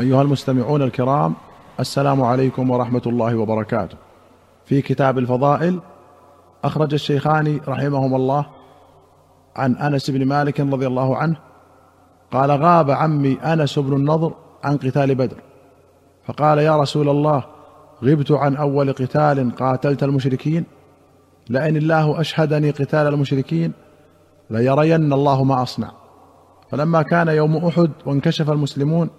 أيها المستمعون الكرام السلام عليكم ورحمة الله وبركاته. في كتاب الفضائل أخرج الشيخان رحمهما الله عن أنس بن مالك رضي الله عنه قال غاب عمي أنس بن النضر عن قتال بدر فقال يا رسول الله غبت عن أول قتال قاتلت المشركين لئن الله أشهدني قتال المشركين ليرين الله ما أصنع فلما كان يوم أحد وانكشف المسلمون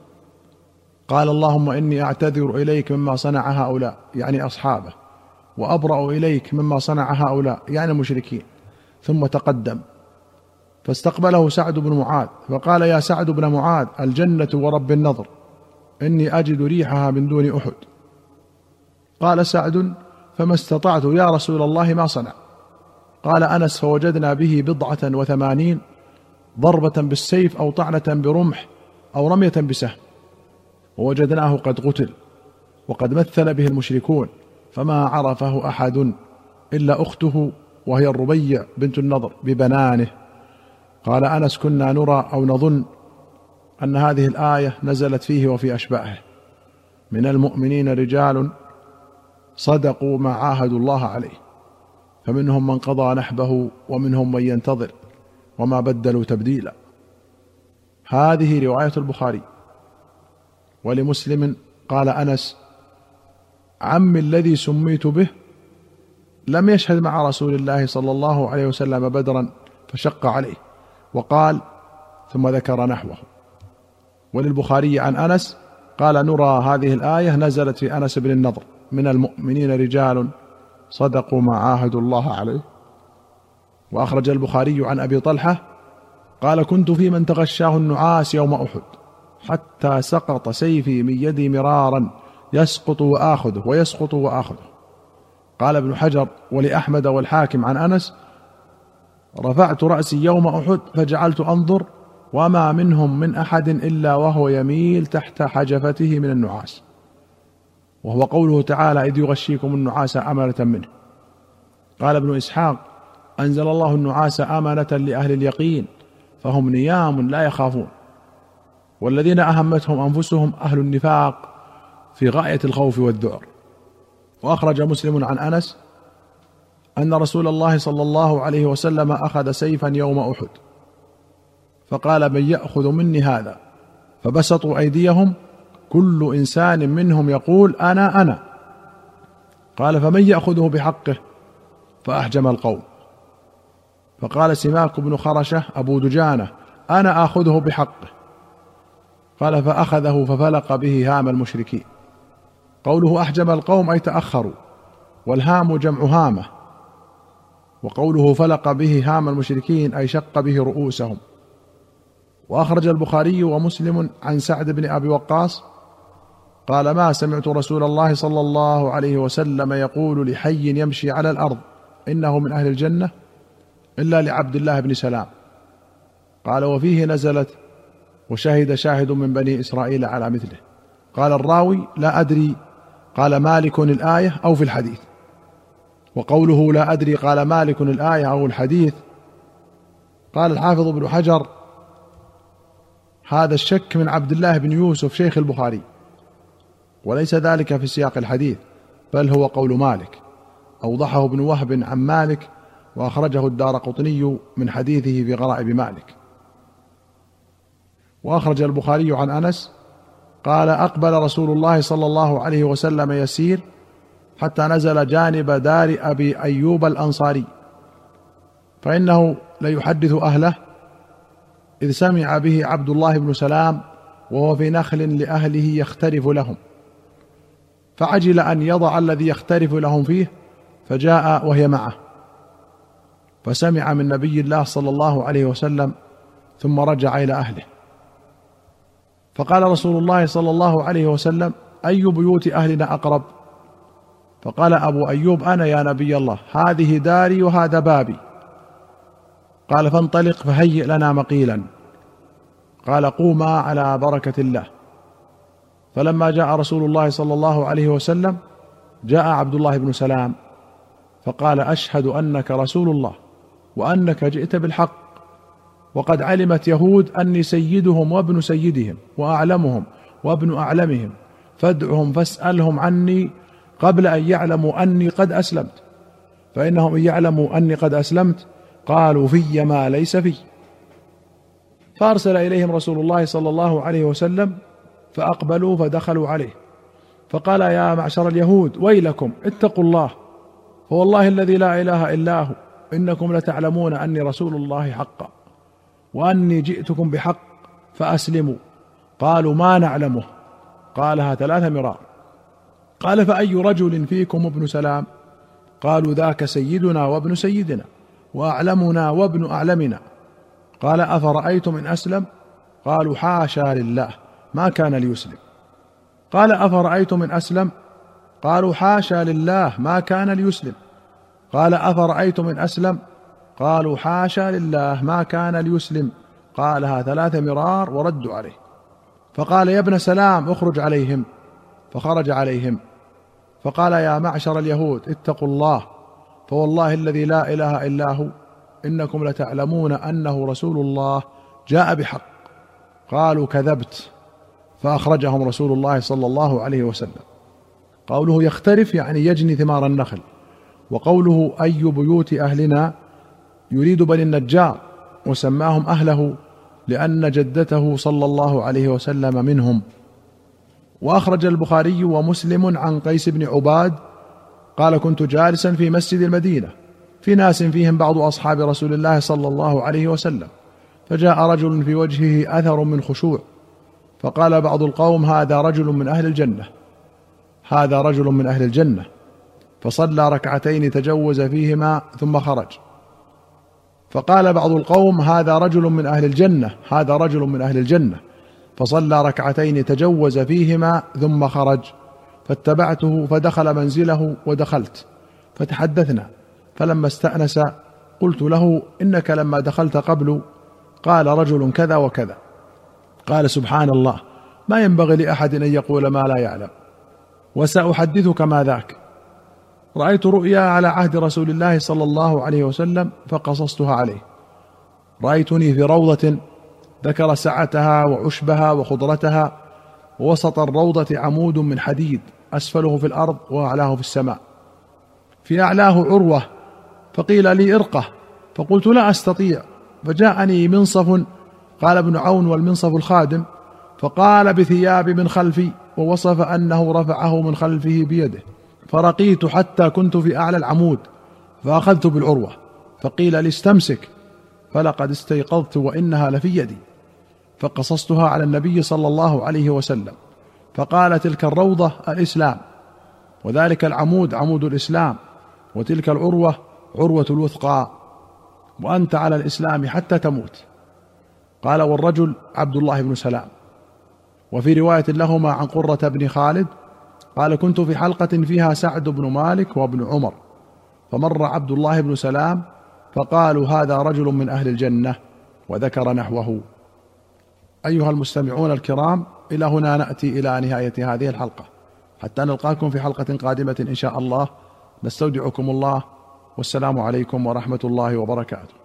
قال اللهم إني أعتذر إليك مما صنع هؤلاء يعني أصحابه وأبرأ إليك مما صنع هؤلاء يعني المشركين. ثم تقدم فاستقبله سعد بن معاذ فقال يا سعد بن معاذ الجنة ورب النظر إني أجد ريحها من دون أحد. قال سعد فما استطعت يا رسول الله ما صنع. قال أنس فوجدنا به بضعة وثمانين ضربة بالسيف أو طعنة برمح أو رمية بسهم. ووجدناه قد قتل وقد مثل به المشركون فما عرفه أحد إلا أخته وهي الربيع بنت النضر ببنانه. قال أنس كنا نرى أو نظن أن هذه الآية نزلت فيه وفي أشباهه. من المؤمنين رجال صدقوا ما عاهدوا الله عليه فمنهم من قضى نحبه ومنهم من ينتظر وما بدلوا تبديلا. هذه رواية البخاري. ولمسلم قال أنس عمي الذي سميت به لم يشهد مع رسول الله صلى الله عليه وسلم بدرا فشق عليه وقال ثم ذكر نحوه. وللبخاري عن أنس قال نرى هذه الآية نزلت في أنس بن النضر من المؤمنين رجال صدقوا ما عاهدوا الله عليه. وأخرج البخاري عن أبي طلحة قال كنت في من تغشاه النعاس يوم أحد. حتى سقط سيفي من يدي مرارا يسقط وآخذه ويسقط وآخذه. قال ابن حجر ولأحمد والحاكم عن أنس رفعت رأسي يوم أحد فجعلت أنظر وما منهم من أحد إلا وهو يميل تحت حجفته من النعاس. وهو قوله تعالى إذ يغشيكم النعاس أمنة منه. قال ابن إسحاق أنزل الله النعاس أمنة لأهل اليقين فهم نيام لا يخافون. والذين أهمتهم أنفسهم أهل النفاق في غاية الخوف والذعر. وأخرج مسلم عن أنس أن رسول الله صلى الله عليه وسلم أخذ سيفا يوم أحد فقال من يأخذ مني هذا؟ فبسطوا أيديهم كل إنسان منهم يقول أنا أنا. قال فمن يأخذه بحقه؟ فأحجم القوم. فقال سماك بن خرشة أبو دجانة أنا آخذه بحقه. قال فأخذه ففلق به هام المشركين. قوله احجم القوم أي تأخروا والهام جمع هامة. وقوله فلق به هام المشركين أي شق به رؤوسهم. وأخرج البخاري ومسلم عن سعد بن أبي وقاص قال ما سمعت رسول الله صلى الله عليه وسلم يقول لحي يمشي على الأرض إنه من أهل الجنة إلا لعبد الله بن سلام. قال وفيه نزلت وشهد شاهد من بني إسرائيل على مثله. قال الراوي لا أدري. قال مالك الآية أو في الحديث. وقوله لا أدري. قال مالك الآية أو الحديث. قال الحافظ ابن حجر هذا الشك من عبد الله بن يوسف شيخ البخاري. وليس ذلك في سياق الحديث بل هو قول مالك. أوضحه ابن وهب عن مالك وأخرجه الدار قطني من حديثه في غرائب مالك. وأخرج البخاري عن أنس قال أقبل رسول الله صلى الله عليه وسلم يسير حتى نزل جانب دار أبي أيوب الأنصاري فإنه ليحدث أهله إذ سمع به عبد الله بن سلام وهو في نخل لأهله يختلف لهم فعجل أن يضع الذي يختلف لهم فيه فجاء وهي معه فسمع من نبي الله صلى الله عليه وسلم ثم رجع إلى أهله. فقال رسول الله صلى الله عليه وسلم أي بيوت أهلنا أقرب؟ فقال أبو أيوب أنا يا نبي الله هذه داري وهذا بابي. قال فانطلق فهيئ لنا مقيلا. قال قوما على بركة الله. فلما جاء رسول الله صلى الله عليه وسلم جاء عبد الله بن سلام فقال أشهد أنك رسول الله وأنك جئت بالحق. وقد علمت يهود أني سيدهم وابن سيدهم وأعلمهم وابن أعلمهم. فادعهم فاسألهم عني قبل أن يعلموا أني قد أسلمت. فإنهم ان يعلموا أني قد أسلمت قالوا في ما ليس في. فأرسل إليهم رسول الله صلى الله عليه وسلم فأقبلوا فدخلوا عليه. فقال يا معشر اليهود ويلكم اتقوا الله. فوالله الذي لا إله إلا هو إنكم لتعلمون أني رسول الله حقا. وأني جئتكم بحق فأسلموا. قالوا ما نعلمه؟ قالها ثلاث مرار قال فأي رجل فيكم ابن سلام؟ قالوا ذاك سيدنا وابن سيدنا وأعلمنا وابن أعلمنا. قال أفرأيتم إن أسلم؟ قالوا حاشا لله ما كان ليسلم. قال أفرأيتم إن أسلم؟ قالوا حاشا لله ما كان ليسلم. قال أفرأيتم إن أسلم؟ قالوا حاشا لله ما كان ليسلم. قالها ثلاث مرار وردوا عليه. فقال يا ابن سلام اخرج عليهم. فخرج عليهم. فقال يا معشر اليهود اتقوا الله فوالله الذي لا إله إلا هو. إنكم لتعلمون أنه رسول الله جاء بحق. قالوا كذبت. فأخرجهم رسول الله صلى الله عليه وسلم. قوله يختلف يعني يجني ثمار النخل. وقوله أي بيوت أهلنا يريد بني النجار وسماهم أهله لأن جدته صلى الله عليه وسلم منهم. وأخرج البخاري ومسلم عن قيس بن عباد قال كنت جالسا في مسجد المدينة في ناس فيهم بعض أصحاب رسول الله صلى الله عليه وسلم فجاء رجل في وجهه أثر من خشوع فقال بعض القوم هذا رجل من أهل الجنة هذا رجل من أهل الجنة. فصلى ركعتين تجوز فيهما ثم خرج. فقال بعض القوم هذا رجل من أهل الجنة هذا رجل من أهل الجنة. فصلى ركعتين تجوز فيهما ثم خرج. فاتبعته فدخل منزله ودخلت. فتحدثنا. فلما استأنس قلت له إنك لما دخلت قبل قال رجل كذا وكذا. قال سبحان الله ما ينبغي لأحد أن يقول ما لا يعلم. وسأحدثك ما ذاك. رأيت رؤيا على عهد رسول الله صلى الله عليه وسلم فقصصتها عليه. رأيتني في روضة ذكر سعتها وعشبها وخضرتها ووسط الروضة عمود من حديد أسفله في الأرض وأعلاه في السماء. في أعلاه عروة فقيل لي ارقه فقلت لا أستطيع فجاءني منصف قال ابن عون والمنصف الخادم فقال بثياب من خلفي ووصف أنه رفعه من خلفه بيده. فرقيت حتى كنت في اعلى العمود فاخذت بالعروه فقيل لي استمسك فلقد استيقظت وانها لفي يدي فقصصتها على النبي صلى الله عليه وسلم فقال تلك الروضه الاسلام وذلك العمود عمود الاسلام وتلك العروه عروه الوثقى وانت على الاسلام حتى تموت قال والرجل عبد الله بن سلام وفي روايه لهما عن قره بن خالد قال كنت في حلقة فيها سعد بن مالك وابن عمر فمر عبد الله بن سلام فقالوا هذا رجل من أهل الجنة وذكر نحوه. أيها المستمعون الكرام إلى هنا نأتي إلى نهاية هذه الحلقة. حتى نلقاكم في حلقة قادمة إن شاء الله. نستودعكم الله. والسلام عليكم ورحمة الله وبركاته.